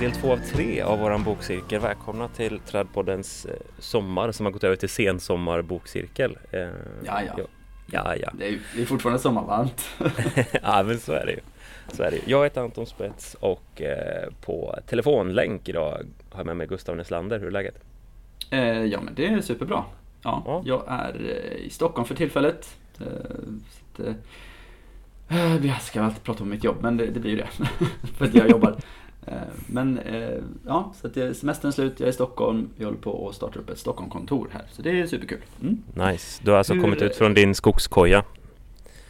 del två av tre av våran bokcirkel. Välkomna till Trädpoddens eh, sommar som har gått över till sensommarbokcirkel. Eh, ja, ja. ja, ja. Det, är, det är fortfarande sommarvarmt. ja, men så är det ju. Så är det. Jag heter Anton Spets och eh, på telefonlänk idag har jag med mig Gustav Neslander. Hur är läget? Eh, ja, men det är superbra. Ja, ja. Jag är eh, i Stockholm för tillfället. Eh, så att, jag ska alltid prata om mitt jobb, men det, det blir ju det. för att jag jobbar. Men ja, så att semestern är slut, jag är i Stockholm, vi håller på att starta upp ett Stockholmkontor här. Så det är superkul. Mm. Nice, du har alltså Hur... kommit ut från din skogskoja?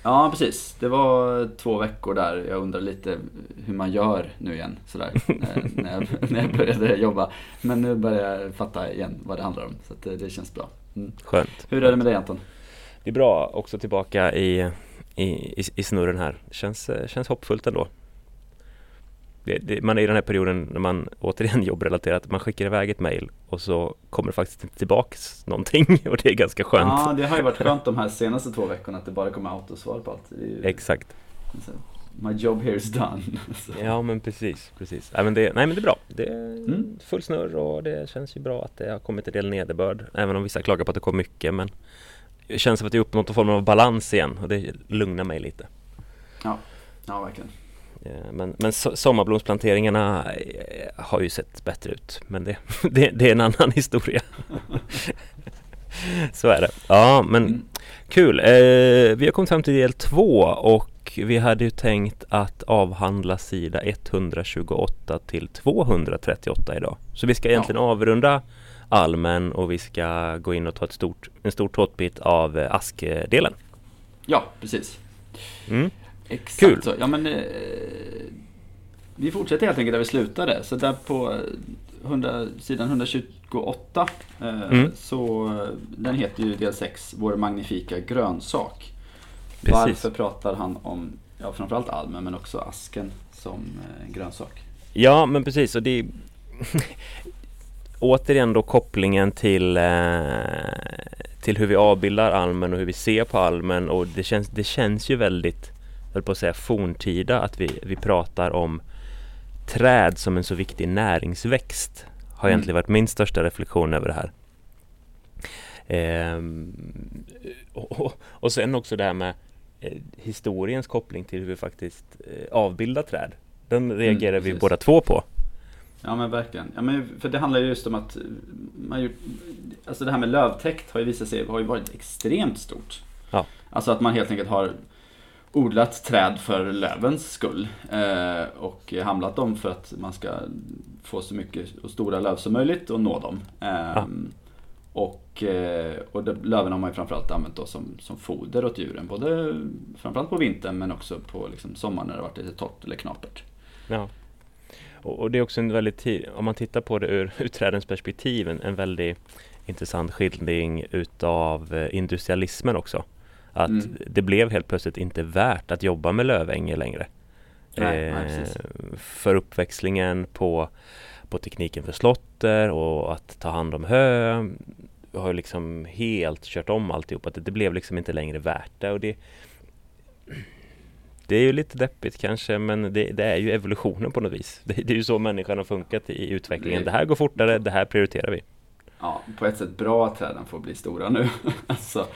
Ja, precis. Det var två veckor där. Jag undrar lite hur man gör nu igen, sådär, när, jag, när jag började jobba. Men nu börjar jag fatta igen vad det handlar om, så det, det, känns bra. Mm. Skönt. Hur är det med dig Anton? Det är bra, också tillbaka i, i, i, i snurren här. Känns, känns hoppfullt ändå det, det, man är i den här perioden när man återigen jobbrelaterat, man skickar iväg ett mail och så kommer det faktiskt inte tillbaks någonting och det är ganska skönt. Ja, det har ju varit skönt de här senaste två veckorna att det bara kommer autosvar på allt. Ju... Exakt. My job here is done. ja, men precis, precis. Ja, men det, nej, men det är bra. Det är mm. full snurr och det känns ju bra att det har kommit en del nederbörd. Även om vissa klagar på att det kom mycket, men det känns som att är uppnått någon form av balans igen och det lugnar mig lite. Ja, ja verkligen. Eh, men, men sommarblomsplanteringarna eh, har ju sett bättre ut. Men det, det, det är en annan historia. Så är det. Ja men mm. kul. Eh, Vi har kommit fram till del två och vi hade ju tänkt att avhandla sida 128 till 238 idag. Så vi ska egentligen ja. avrunda almen och vi ska gå in och ta ett stort, en stor tårtbit av askdelen. Ja, precis. Mm. Exakt Kul. så. Ja, men, eh, vi fortsätter helt enkelt där vi slutade. Så där på 100, sidan 128 eh, mm. så den heter ju del 6, Vår magnifika grönsak. Precis. Varför pratar han om ja, framförallt almen men också asken som eh, grönsak? Ja, men precis. Och det återigen då kopplingen till, eh, till hur vi avbildar almen och hur vi ser på almen och det känns, det känns ju väldigt höll på att säga forntida, att vi, vi pratar om träd som en så viktig näringsväxt. Har mm. egentligen varit min största reflektion över det här. Ehm, och, och, sen också det här med eh, historiens koppling till hur vi faktiskt eh, avbildar träd. Den reagerar mm, vi båda två på. Ja men verkligen. Ja, men för det handlar ju just om att man ju, alltså det här med lövtäkt har ju visat sig har ju varit extremt stort. Ja. Alltså att man helt enkelt har odlat träd för lövens skull eh, och hamlat dem för att man ska få så mycket och stora löv som möjligt och nå dem. Eh, ah. Och, eh, och det, löven har man ju framförallt använt då som, som foder åt djuren, både framförallt på vintern men också på liksom sommaren när det varit lite torrt eller knapert. Ja. Och, och det är också en väldigt, om man tittar på det ur, ur trädens perspektiv, en, en väldigt intressant skildring utav eh, industrialismen också. Att mm. det blev helt plötsligt inte värt att jobba med lövänge längre. Nej, eh, nej, för uppväxlingen på, på tekniken för slotter och att ta hand om hö har liksom helt kört om alltihop. Att det, det blev liksom inte längre värt det. Och det, det är ju lite deppigt kanske men det, det, är ju evolutionen på något vis. Det, det är ju så människan har funkat i utvecklingen. Det här går fortare, det här prioriterar vi ja, på ett sätt bra att träden får bli stora nu. alltså,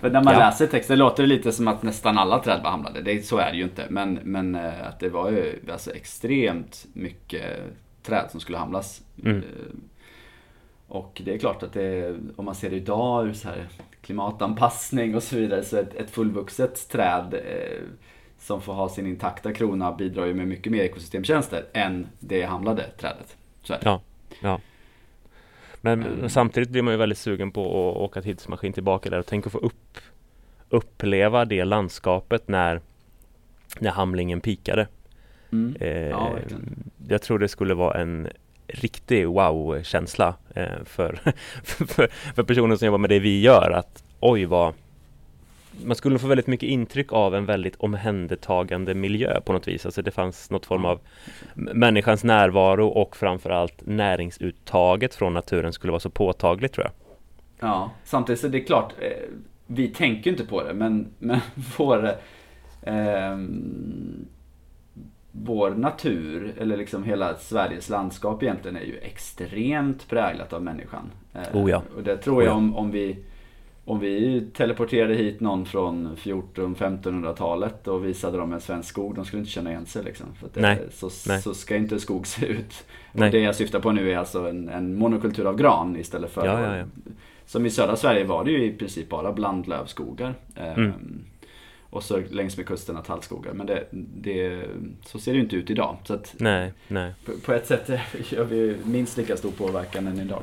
för när man ja. läser texten låter det lite som att nästan alla träd var hamnade. Det, så är det ju inte. Men, men eh, att det var ju alltså, extremt mycket träd som skulle hamlas. Mm. Eh, och det är klart att det, om man ser det idag ur så här klimatanpassning och så vidare, så ett, ett fullvuxet träd eh, som får ha sin intakta krona bidrar ju med mycket mer ekosystemtjänster än det hamlade trädet. Så är det. Ja, ja. Men mm. samtidigt blir man ju väldigt sugen på att åka tidsmaskin tillbaka där och tänka få upp uppleva det landskapet när när hamlingen pikade. Mm. Eh, ja, jag tror det skulle vara en riktig wow-känsla eh, för, för, för personer som jobbar med det vi gör att oj vad man skulle få väldigt mycket intryck av en väldigt omhändertagande miljö på något vis. Alltså det fanns något form av människans närvaro och framförallt näringsuttaget från naturen skulle vara så påtagligt tror jag. Ja, samtidigt så är det klart, eh, vi tänker inte på det men, men vår, eh, vår natur, eller liksom hela Sveriges landskap egentligen, är ju extremt präglat av människan. Eh, oh ja. Och det tror jag om, om vi om vi teleporterade hit någon från 14-1500-talet och visade dem en svensk skog, de skulle inte känna igen sig liksom. För det, nej, så, nej. så ska inte skog se ut. Och det jag syftar på nu är alltså en, en monokultur av gran istället för ja, ja, ja. Som i södra Sverige var det ju i princip bara blandlövskogar. Mm. Ehm, och så längs med kusterna tallskogar. Men det, det, så ser det ju inte ut idag. Så att nej, nej. På, på ett sätt gör vi minst lika stor påverkan än idag.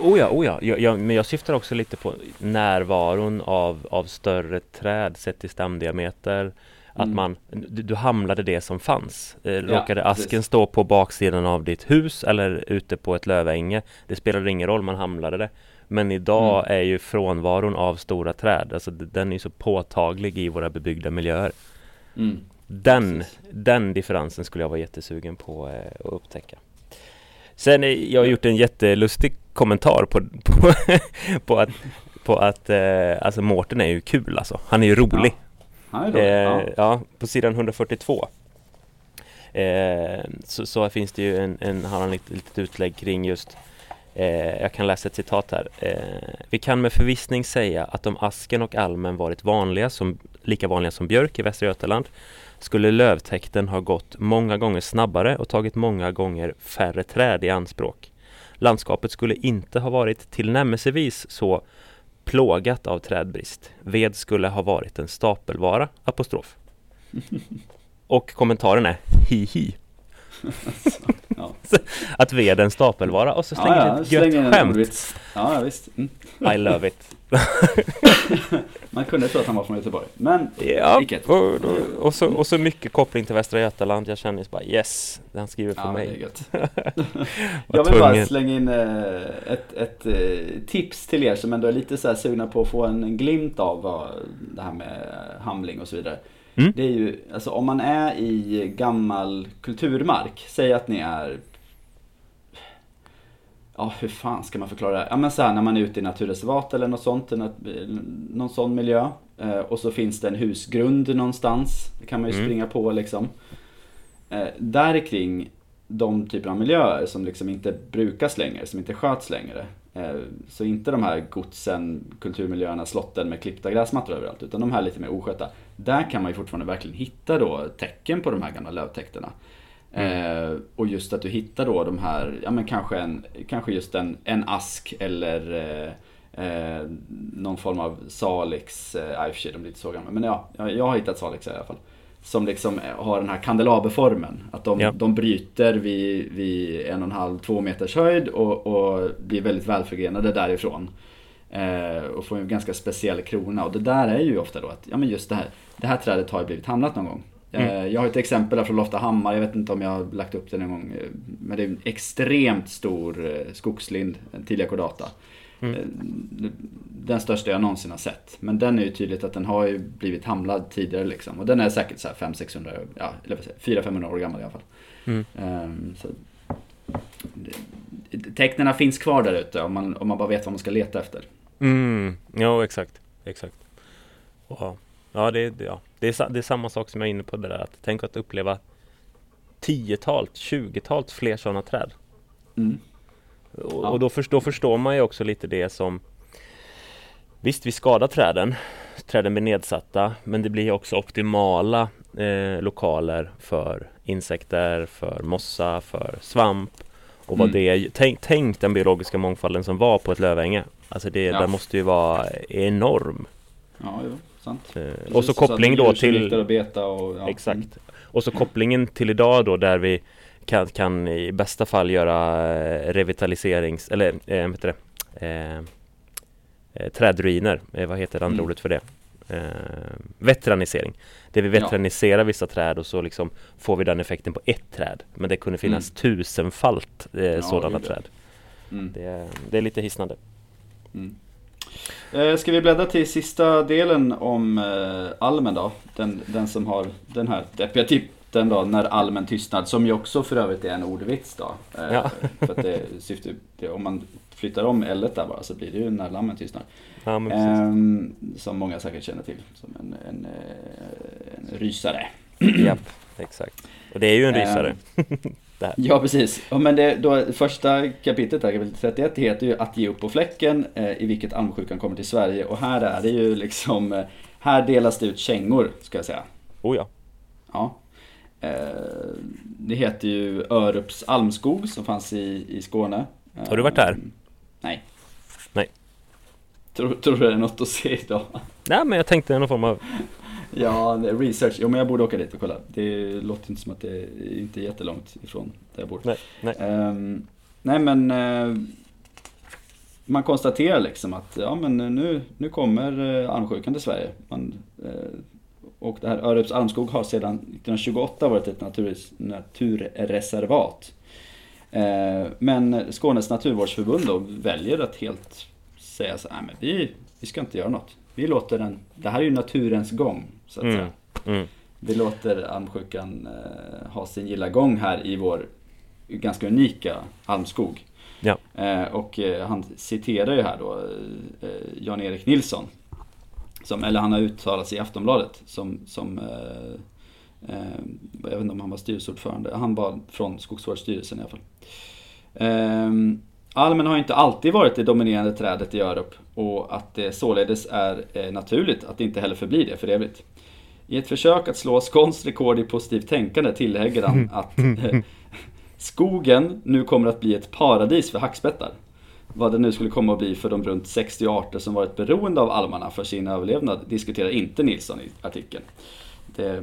Oh ja, oh ja. Jag, jag, men jag syftar också lite på närvaron av, av större träd sett till stamdiameter. Att mm. man, du, du, hamlade det som fanns. Eh, råkade ja, asken precis. stå på baksidan av ditt hus eller ute på ett lövänge. Det spelade ingen roll, man hamlade det. Men idag mm. är ju frånvaron av stora träd, alltså den är så påtaglig i våra bebyggda miljöer. Mm. Den, den differensen skulle jag vara jättesugen på eh, att upptäcka. Sen, jag har gjort en jättelustig kommentar på, på, på att, på att eh, alltså Mårten är ju kul alltså. Han är ju rolig. Ja, han är rolig. Eh, ja. ja. på sidan 142 eh, så, så, finns det ju en, en har han ett litet utlägg kring just eh, jag kan läsa ett citat här. Eh, vi kan med förvissning säga att om asken och almen varit vanliga som, lika vanliga som björk i Västra Götaland skulle lövtäkten ha gått många gånger snabbare och tagit många gånger färre träd i anspråk. Landskapet skulle inte ha varit tillnärmelsevis så plågat av trädbrist. Ved skulle ha varit en stapelvara, apostrof. Och kommentaren är hihi. ja. Att ved är en stapelvara och så slänger ja, ja, ett gött skämt. Ja, visst. Mm. I love it. Man kunde tro att han var från Göteborg, men ja. Och, och, så, och så mycket koppling till Västra Götaland. Jag känner bara yes, han skriver för ja, mig. jag vill bara slänga in eh, ett, ett eh, tips till er som ändå är lite så här sugna på att få en glimt av vad det här med hamling och så vidare. Mm. Det är ju, alltså om man är i gammal kulturmark, säg att ni är Ja, hur fan ska man förklara det? Ja men så här, när man är ute i naturreservat eller något sånt, någon sån miljö. Eh, och så finns det en husgrund någonstans. Det kan man ju mm. springa på liksom. Eh, där kring de typer av miljöer som liksom inte brukas längre, som inte sköts längre. Eh, så inte de här godsen, kulturmiljöerna, slotten med klippta gräsmattor överallt, utan de här lite mer oskötta. Där kan man ju fortfarande verkligen hitta då tecken på de här gamla lövtäkterna. Mm. Eh, och just att du hittar då de här, ja men kanske, en, kanske just en, en ask eller eh, eh, någon form av salix, eh, i och för sig de blir inte så gamla, men ja, jag har hittat salix i alla fall. Som liksom har den här kandelaberformen. Att de, ja. de bryter vid, vid en och en halv, två meters höjd och, och blir väldigt välförgrenade därifrån. Eh, och får en ganska speciell krona. Och det där är ju ofta då att, ja men just det här, det här trädet har ju blivit hamnat någon gång. Mm. Eh, jag har ett exempel där från Loftahammar, jag vet inte om jag har lagt upp det någon gång. Eh, men det är en extremt stor eh, skogslind, en tidiga kordata. Mm. Den största jag någonsin har sett. Men den är ju tydligt att den har ju blivit hamlad tidigare liksom. Och den är säkert så 500-600, ja, eller 400-500 år gammal i alla fall. Mm. Um, så, finns kvar där ute om man, om man bara vet vad man ska leta efter. Mm. Ja, exakt. Exakt. Wow. Ja, det, ja. Det, är, det är samma sak som jag är inne på det där. Att tänk att uppleva tiotalt, tjugotalt fler sådana träd. Mm. Och, ja. och då, förstår, då förstår man ju också lite det som Visst, vi skadar träden. Träden blir nedsatta, men det blir också optimala eh, lokaler för insekter, för mossa, för svamp. Och vad mm. det tänk, tänk den biologiska mångfalden som var på ett lövänge. Alltså det, ja. den måste ju vara enorm. Ja, jo sant. Eh, och så koppling så då till... Och beta och, ja. Exakt. Mm. Och så kopplingen till idag då där vi kan, kan i bästa fall göra eh, revitaliserings... Eller eh, vet det? Eh, eh, trädruiner. Eh, vad heter det andra mm. ordet för det? Eh, vetranisering. Där vi vetraniserar ja. vissa träd och så liksom får vi den effekten på ett träd. Men det kunde finnas mm. tusenfalt eh, ja, sådana träd. Mm. Det, det, är lite hisnande. Mm. Eh, ska vi bläddra till sista delen om eh, almen då? Den, den som har den här deppiga titeln då, När almen tystnad, som ju också för övrigt är en ordvits då. Eh, ja. för att det syftar, om man flyttar om L där bara så blir det ju När lammen tystnad. Ja, ehm, som många säkert känner till, som en, en, en rysare. Japp, exakt. Och det är ju en rysare. Ja, precis. Ja, men det, då, första kapitlet, här, kapitel 31, heter ju Att ge upp på fläcken, eh, i vilket almsjukan kommer till Sverige. Och här är det ju liksom, eh, här delas det ut kängor, ska jag säga. Oh ja. Ja. Eh, det heter ju Örups almskog som fanns i, i Skåne. Har du varit där? Nej. Nej. Tror, tror du det är något att se idag? Nej men jag tänkte någon form av Ja, research. Jo men jag borde åka dit och kolla. Det låter inte som att det är inte är jättelångt ifrån där jag bor. Nej, nej. Um, nej men uh, man konstaterar liksom att ja men nu, nu kommer uh, almsjukan till Sverige. Man, uh, och det här Örups almskog har sedan 1928 varit ett natur, naturreservat. Men Skånes naturvårdsförbund då väljer att helt säga så här, men vi, vi ska inte göra något. Vi låter den, det här är ju naturens gång så att mm. säga. Mm. Vi låter almsjukan eh, ha sin gilla gång här i vår ganska unika almskog. Ja. Eh, och eh, han citerar ju här då eh, Jan-Erik Nilsson. Som, eller han har uttalat sig i Aftonbladet som, som eh, eh, jag vet inte om han var styrelseordförande, han var från Skogsvårdsstyrelsen i alla fall. Almen har inte alltid varit det dominerande trädet i Örup och att det således är eh, naturligt att det inte heller förblir det för evigt. I ett försök att slå skånskt rekord i positivt tänkande tillägger han att eh, skogen nu kommer att bli ett paradis för hackspettar. Vad det nu skulle komma att bli för de runt 60 arter som varit beroende av almarna för sin överlevnad diskuterar inte Nilsson i artikeln. Det,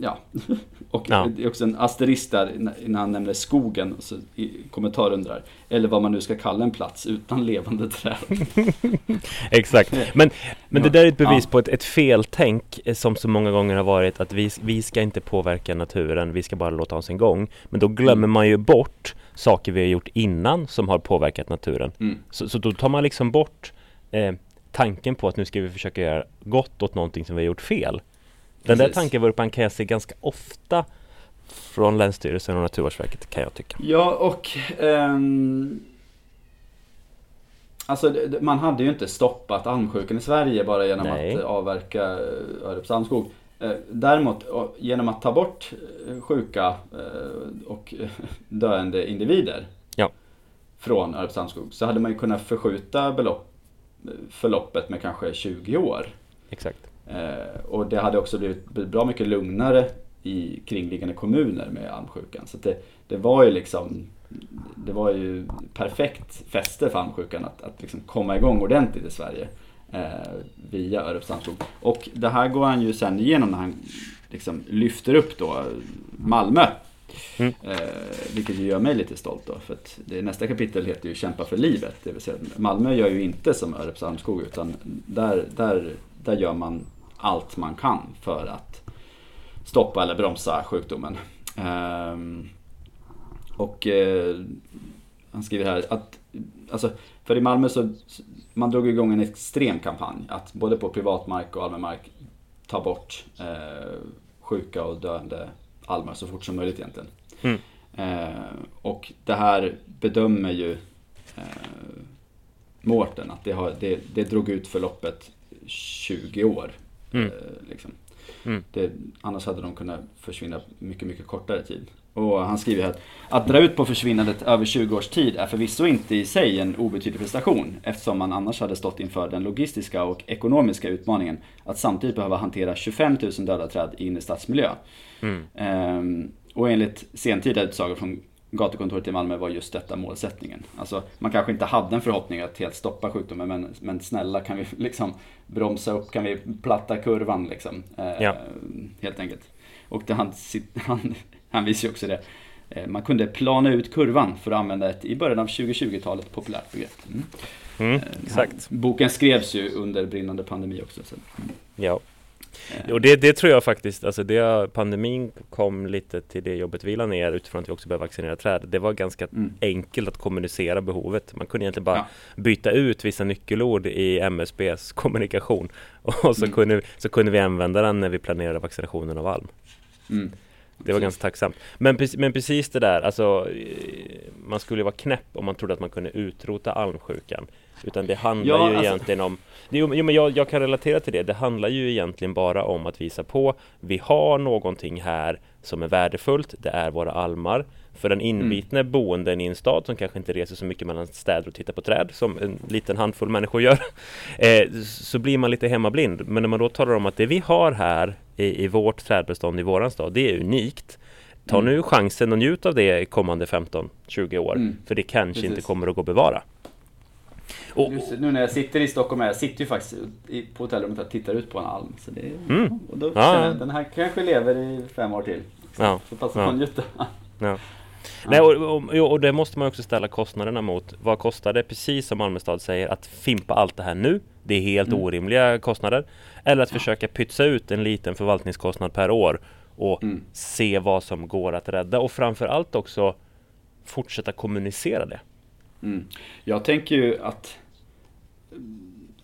ja. Och ja. det är också en asterisk där när han nämner skogen, så i kommentar undrar, eller vad man nu ska kalla en plats utan levande träd. Exakt, men, men det där är ett bevis ja. på ett, ett feltänk eh, som så många gånger har varit att vi, vi ska inte påverka naturen, vi ska bara låta ha sin gång. Men då glömmer mm. man ju bort saker vi har gjort innan som har påverkat naturen. Mm. Så, så då tar man liksom bort eh, tanken på att nu ska vi försöka göra gott åt någonting som vi har gjort fel. Den där tankevurpan kan jag se ganska ofta från Länsstyrelsen och Naturvårdsverket kan jag tycka. Ja och um, Alltså man hade ju inte stoppat almsjukan i Sverige bara genom Nej. att avverka eh, Örups almskog. Eh, däremot genom att ta bort eh, sjuka och döende individer ja. från Örups almskog så hade man ju kunnat förskjuta belopp, förloppet med kanske 20 år. Exakt. Eh, och det hade också blivit bra mycket lugnare i kringliggande kommuner med almsjukan. Så det, det var ju liksom det var ju perfekt fäste för almsjukan att, att liksom komma igång ordentligt i Sverige eh, via Örups almskog. Och det här går han ju sen igenom när han liksom lyfter upp då Malmö. Mm. Eh, vilket ju gör mig lite stolt då. För att det, nästa kapitel heter ju Kämpa för livet. Det vill säga Malmö gör ju inte som Örups almskog utan där, där, där gör man allt man kan för att stoppa eller bromsa sjukdomen. Ehm, och eh, han skriver här att, alltså, för i Malmö så, man drog igång en extrem kampanj att både på privatmark och allmän mark ta bort eh, sjuka och döende almar så fort som möjligt egentligen. Mm. Eh, och det här bedömer ju eh, Mårten att det, har, det, det drog ut förloppet 20 år. Mm. Eh, liksom. Mm. Det, annars hade de kunnat försvinna mycket, mycket kortare tid. Och han skriver här att att dra ut på försvinnandet över 20 års tid är förvisso inte i sig en obetydlig prestation eftersom man annars hade stått inför den logistiska och ekonomiska utmaningen att samtidigt behöva hantera 25 000 döda träd i innerstadsmiljö. Mm. Ehm, och enligt sentida utsagor från gatukontoret i Malmö var just detta målsättningen. Alltså, man kanske inte hade en förhoppning att helt stoppa sjukdomen men, men snälla kan vi liksom bromsa upp, kan vi platta kurvan liksom. Eh, ja. Helt enkelt. Och det, han, han, han visar ju också det. Eh, man kunde plana ut kurvan för att använda ett i början av 2020-talet populärt begrepp. Mm. Mm, exakt. boken skrevs ju under brinnande pandemi också. Så. Ja. Och det, det tror jag faktiskt, alltså det, pandemin kom lite till det jobbet vi la ner utifrån att vi också behöver vaccinera träd. Det var ganska mm. enkelt att kommunicera behovet. Man kunde egentligen bara ja. byta ut vissa nyckelord i MSBs kommunikation och så, mm. kunde, så kunde vi använda den när vi planerade vaccinationen av alm. Mm. Det var ganska tacksamt. Men, men precis det där, alltså eh, man skulle vara knäpp om man trodde att man kunde utrota almsjukan. Utan det handlar ja, ju alltså... egentligen om Jo, men jag, jag kan relatera till det. Det handlar ju egentligen bara om att visa på Vi har någonting här som är värdefullt. Det är våra almar. För den inbitne mm. boenden i en stad som kanske inte reser så mycket mellan städer och tittar på träd som en liten handfull människor gör. Eh, så blir man lite hemmablind. Men när man då talar om att det vi har här i, i vårt trädbestånd i våran stad, det är unikt. Ta mm. nu chansen och njut av det kommande 15-20 år. Mm. För det kanske Precis. inte kommer att gå att bevara. Och, nu när jag sitter i Stockholm, jag sitter ju faktiskt på hotellrummet och tittar ut på en alm. Så det, mm. och då ja. jag, den här kanske lever i fem år till. Ja. Så passa på att njuta. Nej, och, och, och, det måste man också ställa kostnaderna mot. Vad kostar det, precis som Malmö stad säger, att fimpa allt det här nu? Det är helt mm. orimliga kostnader. Eller att ja. försöka pytsa ut en liten förvaltningskostnad per år och mm. se vad som går att rädda och framförallt också fortsätta kommunicera det. Mm. Jag tänker ju att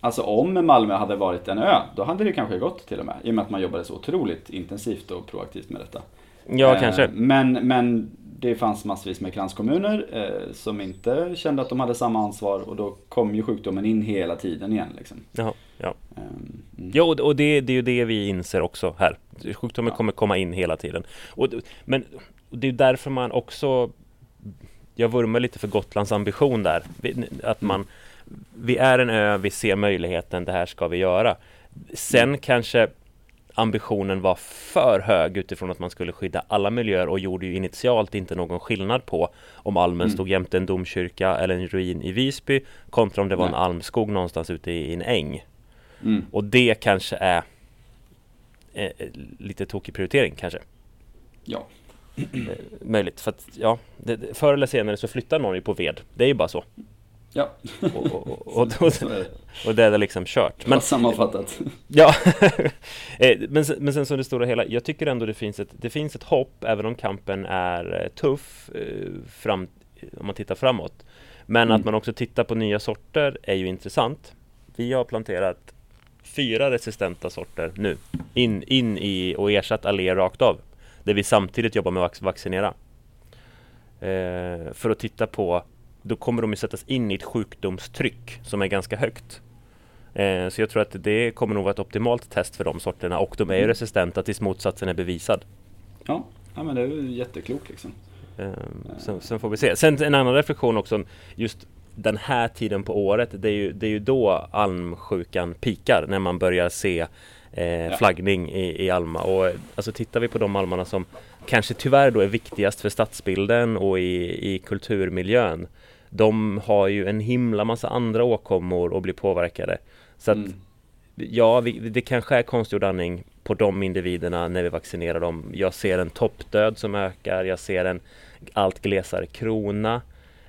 Alltså om Malmö hade varit en ö, då hade det kanske gått till och med. I och med att man jobbade så otroligt intensivt och proaktivt med detta. Ja, eh, kanske. Men, men det fanns massvis med kranskommuner eh, som inte kände att de hade samma ansvar och då kom ju sjukdomen in hela tiden igen. Liksom. Jaha, ja, um, mm. ja och, och det, det, är ju det vi inser också här. Sjukdomen ja. kommer komma in hela tiden. Och, men det är därför man också jag vurmar lite för Gotlands ambition där. Att man, vi är en ö, vi ser möjligheten, det här ska vi göra. Sen mm. kanske ambitionen var för hög utifrån att man skulle skydda alla miljöer och gjorde ju initialt inte någon skillnad på om almen mm. stod jämte en domkyrka eller en ruin i Visby kontra om det var Nej. en almskog någonstans ute i en äng. Mm. Och det kanske är eh, lite tokig prioritering kanske. Ja. Eh, möjligt, för att ja, det, förr eller senare så flyttar någon ju på ved. Det är ju bara så. Ja. Och, och, och, och, det är liksom kört. Men, sammanfattat. Ja, eh, men, men sen som det stora hela, jag tycker ändå det finns ett, det finns ett hopp, även om kampen är eh, tuff, fram, om man tittar framåt. Men mm. att man också tittar på nya sorter är ju intressant. Vi har planterat fyra resistenta sorter nu, in, in i och ersatt allé rakt av. Där vi samtidigt jobbar med att vaccinera. Eh, för att titta på, då kommer de ju sättas in i ett sjukdomstryck som är ganska högt. Eh, så jag tror att det kommer nog vara ett optimalt test för de sorterna och de är ju mm. resistenta tills motsatsen är bevisad. Ja, ja men det är ju jätteklokt liksom. Eh, sen, sen, får vi se. Sen en annan reflektion också, just den här tiden på året, det är ju, det är ju då almsjukan pikar när man börjar se eh, flaggning i, i Alma. Och alltså tittar vi på de almarna som kanske tyvärr då är viktigast för stadsbilden och i, i kulturmiljön. De har ju en himla massa andra åkommor och blir påverkade. Så att mm. ja, vi, det kanske är konstgjord andning på de individerna när vi vaccinerar dem. Jag ser en toppdöd som ökar. Jag ser en allt glesare krona.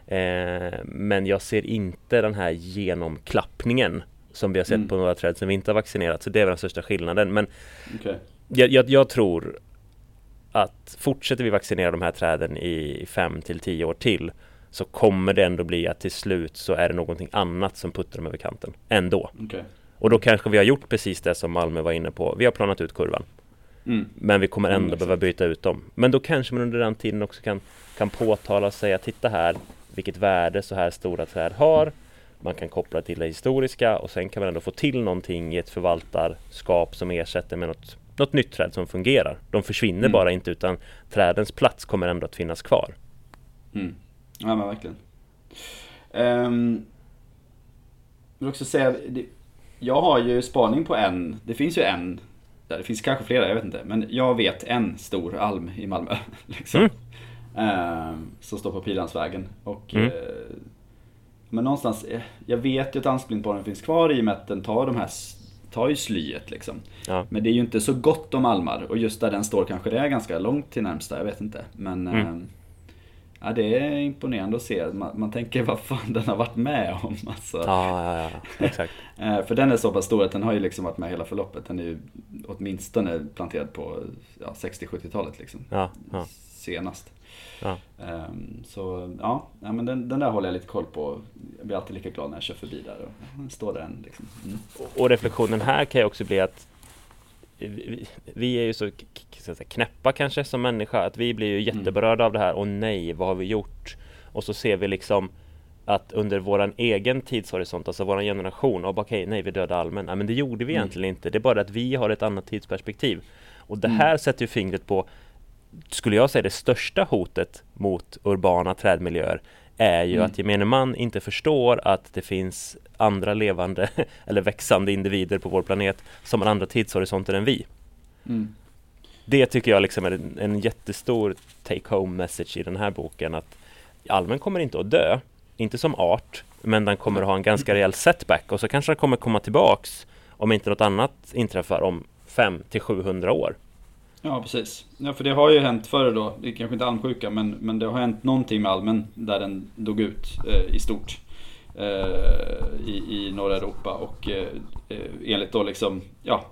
Eh, men jag ser inte den här genomklappningen som vi har sett mm. på några träd som vi inte har vaccinerat. Så det är den största skillnaden. Men okay. jag, jag, jag, tror att fortsätter vi vaccinera de här träden i 5 till 10 år till så kommer det ändå bli att till slut så är det någonting annat som puttar dem över kanten ändå. Okay. Och då kanske vi har gjort precis det som Malmö var inne på. Vi har planat ut kurvan. Mm. Men vi kommer ändå mm, behöva byta ut dem. Men då kanske man under den tiden också kan, kan påtala och säga titta här vilket värde så här stora träd har man kan koppla till det historiska och sen kan man ändå få till någonting i ett förvaltarskap som ersätter med något, något nytt träd som fungerar. De försvinner mm. bara inte utan trädens plats kommer ändå att finnas kvar. Mm. Ja men verkligen. Um, jag vill också säga, jag har ju spaning på en, det finns ju en, det finns kanske flera, jag vet inte, men jag vet en stor alm i Malmö. Liksom. Mm. Um, som står på Pilansvägen. Och mm. uh, men någonstans, eh, jag vet ju att ansblindborren finns kvar i och med att den tar de här tar ju slyet liksom. Ja. Men det är ju inte så gott om almar och just där den står kanske det är ganska långt till närmsta, jag vet inte. Men mm. äh, ja, det är imponerande att se. Man, man, tänker vad fan den har varit med om. Alltså. Ja, ja, ja. exakt. Eh, för den är så pass stor att den har ju liksom varit med hela förloppet. Den är ju åtminstone planterad på ja, 60-70-talet liksom. Ja, ja. Senast. Ja. Um, så ja, ja men den, den, där håller jag lite koll på. Jag blir alltid lika glad när jag kör förbi där och står där. Liksom. Mm. Och reflektionen här kan ju också bli att vi, vi är ju så säga, knäppa kanske som människa att vi blir ju mm. jätteberörda av det här. Och nej, vad har vi gjort? Och så ser vi liksom att under våran egen tidshorisont, alltså våran generation, och okej, okay, nej, vi dödade almen. Nej, men det gjorde vi mm. egentligen inte. Det är bara att vi har ett annat tidsperspektiv. Och det mm. här mm. sätter ju fingret på, skulle jag säga, det största hotet mot urbana trädmiljöer är ju mm. att gemene man inte förstår att det finns andra levande eller växande individer på vår planet som har andra tidshorisonter än vi. Mm. Det tycker jag liksom är en, en jättestor take home message i den här boken att almen kommer inte att dö, inte som art, men den kommer att ha en ganska rejäl setback och så kanske den kommer komma tillbaks om inte något annat inträffar om 5 till 700 år. Ja, precis. Ja, för det har ju hänt förr då, det är kanske inte almsjuka, men, men det har hänt någonting med almen där den dog ut eh, i stort. Eh, i, i norra Europa och eh, eh enligt då liksom, ja,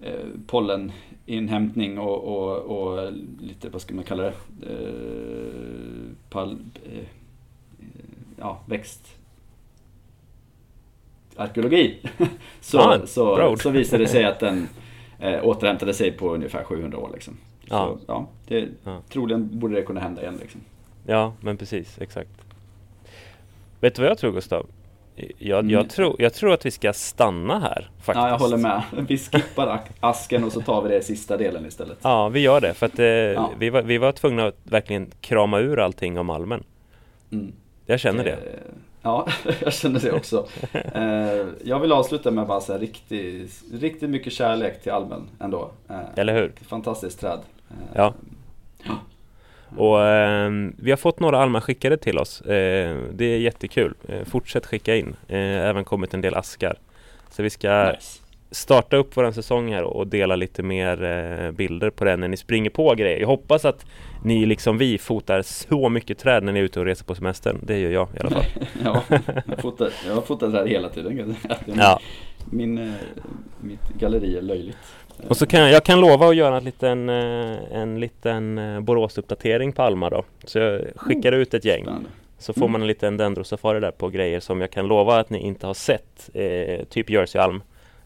eh, polleninhämtning och, och, och, lite, vad ska man kalla det, eh, pal, eh, ja, växt arkeologi så, ah, så, så visade det sig att den eh, återhämtade sig på ungefär 700 år. Liksom. Så, ja. ja, det, ja. Troligen borde det kunna hända igen. Liksom. Ja, men precis, exakt. Vet du vad jag tror Gustav? Jag, mm. jag, tror, jag tror att vi ska stanna här faktiskt. Ja, jag håller med. Vi skippar asken och så tar vi det i sista delen istället. Ja, vi gör det. För att eh, ja. vi, var, vi var tvungna att verkligen krama ur allting om Malmen. Mm. Jag känner det. Eh, Ja, jag känner det också. Eh, jag vill avsluta med bara säga riktigt, riktigt mycket kärlek till Almen ändå. Eh, Eller hur? Fantastiskt träd. Eh, ja. Och eh, vi har fått några almar skickade till oss. Eh, det är jättekul. Eh, fortsätt skicka in. även kommit en del askar. Så vi ska nice starta upp våran säsong här och dela lite mer eh, bilder på den när ni springer på grejer. Jag hoppas att ni liksom vi fotar så mycket träd när ni är ute och reser på semestern. Det gör jag i alla fall. ja, jag fotar, jag har fotat träd hela tiden. ja. Min, eh, mitt galleri är löjligt. Och så kan jag, jag kan lova att göra en liten, eh, en liten Borås-uppdatering på Alma då. Så jag skickar ut ett gäng. Så får mm. man en liten dendrosafari där på grejer som jag kan lova att ni inte har sett. Eh, typ Jersey Alm.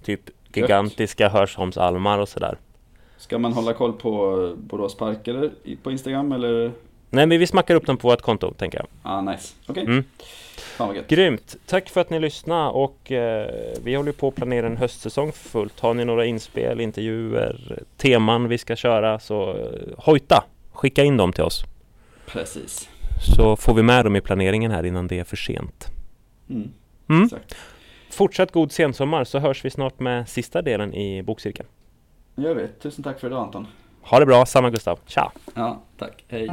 Typ gigantiska Hörsholmsalmar och sådär. Ska man hålla koll på Borås Park eller på Instagram eller? Nej men vi smackar upp dem på vårt konto tänker jag. Ah nice, okej. Okay. Mm. Grymt! Tack för att ni lyssnade och eh, vi håller på att planera en höstsäsong fullt. Har ni några inspel, intervjuer, teman vi ska köra så eh, hojta! Skicka in dem till oss. Precis. Så får vi med dem i planeringen här innan det är för sent. Mm. Mm. Exakt. Fortsatt god sensommar så hörs vi snart med sista delen i bokcirkeln. Det gör vi. Tusen tack för idag Anton. Ha det bra, samma Gustav. Tja! Ja, tack. Hej.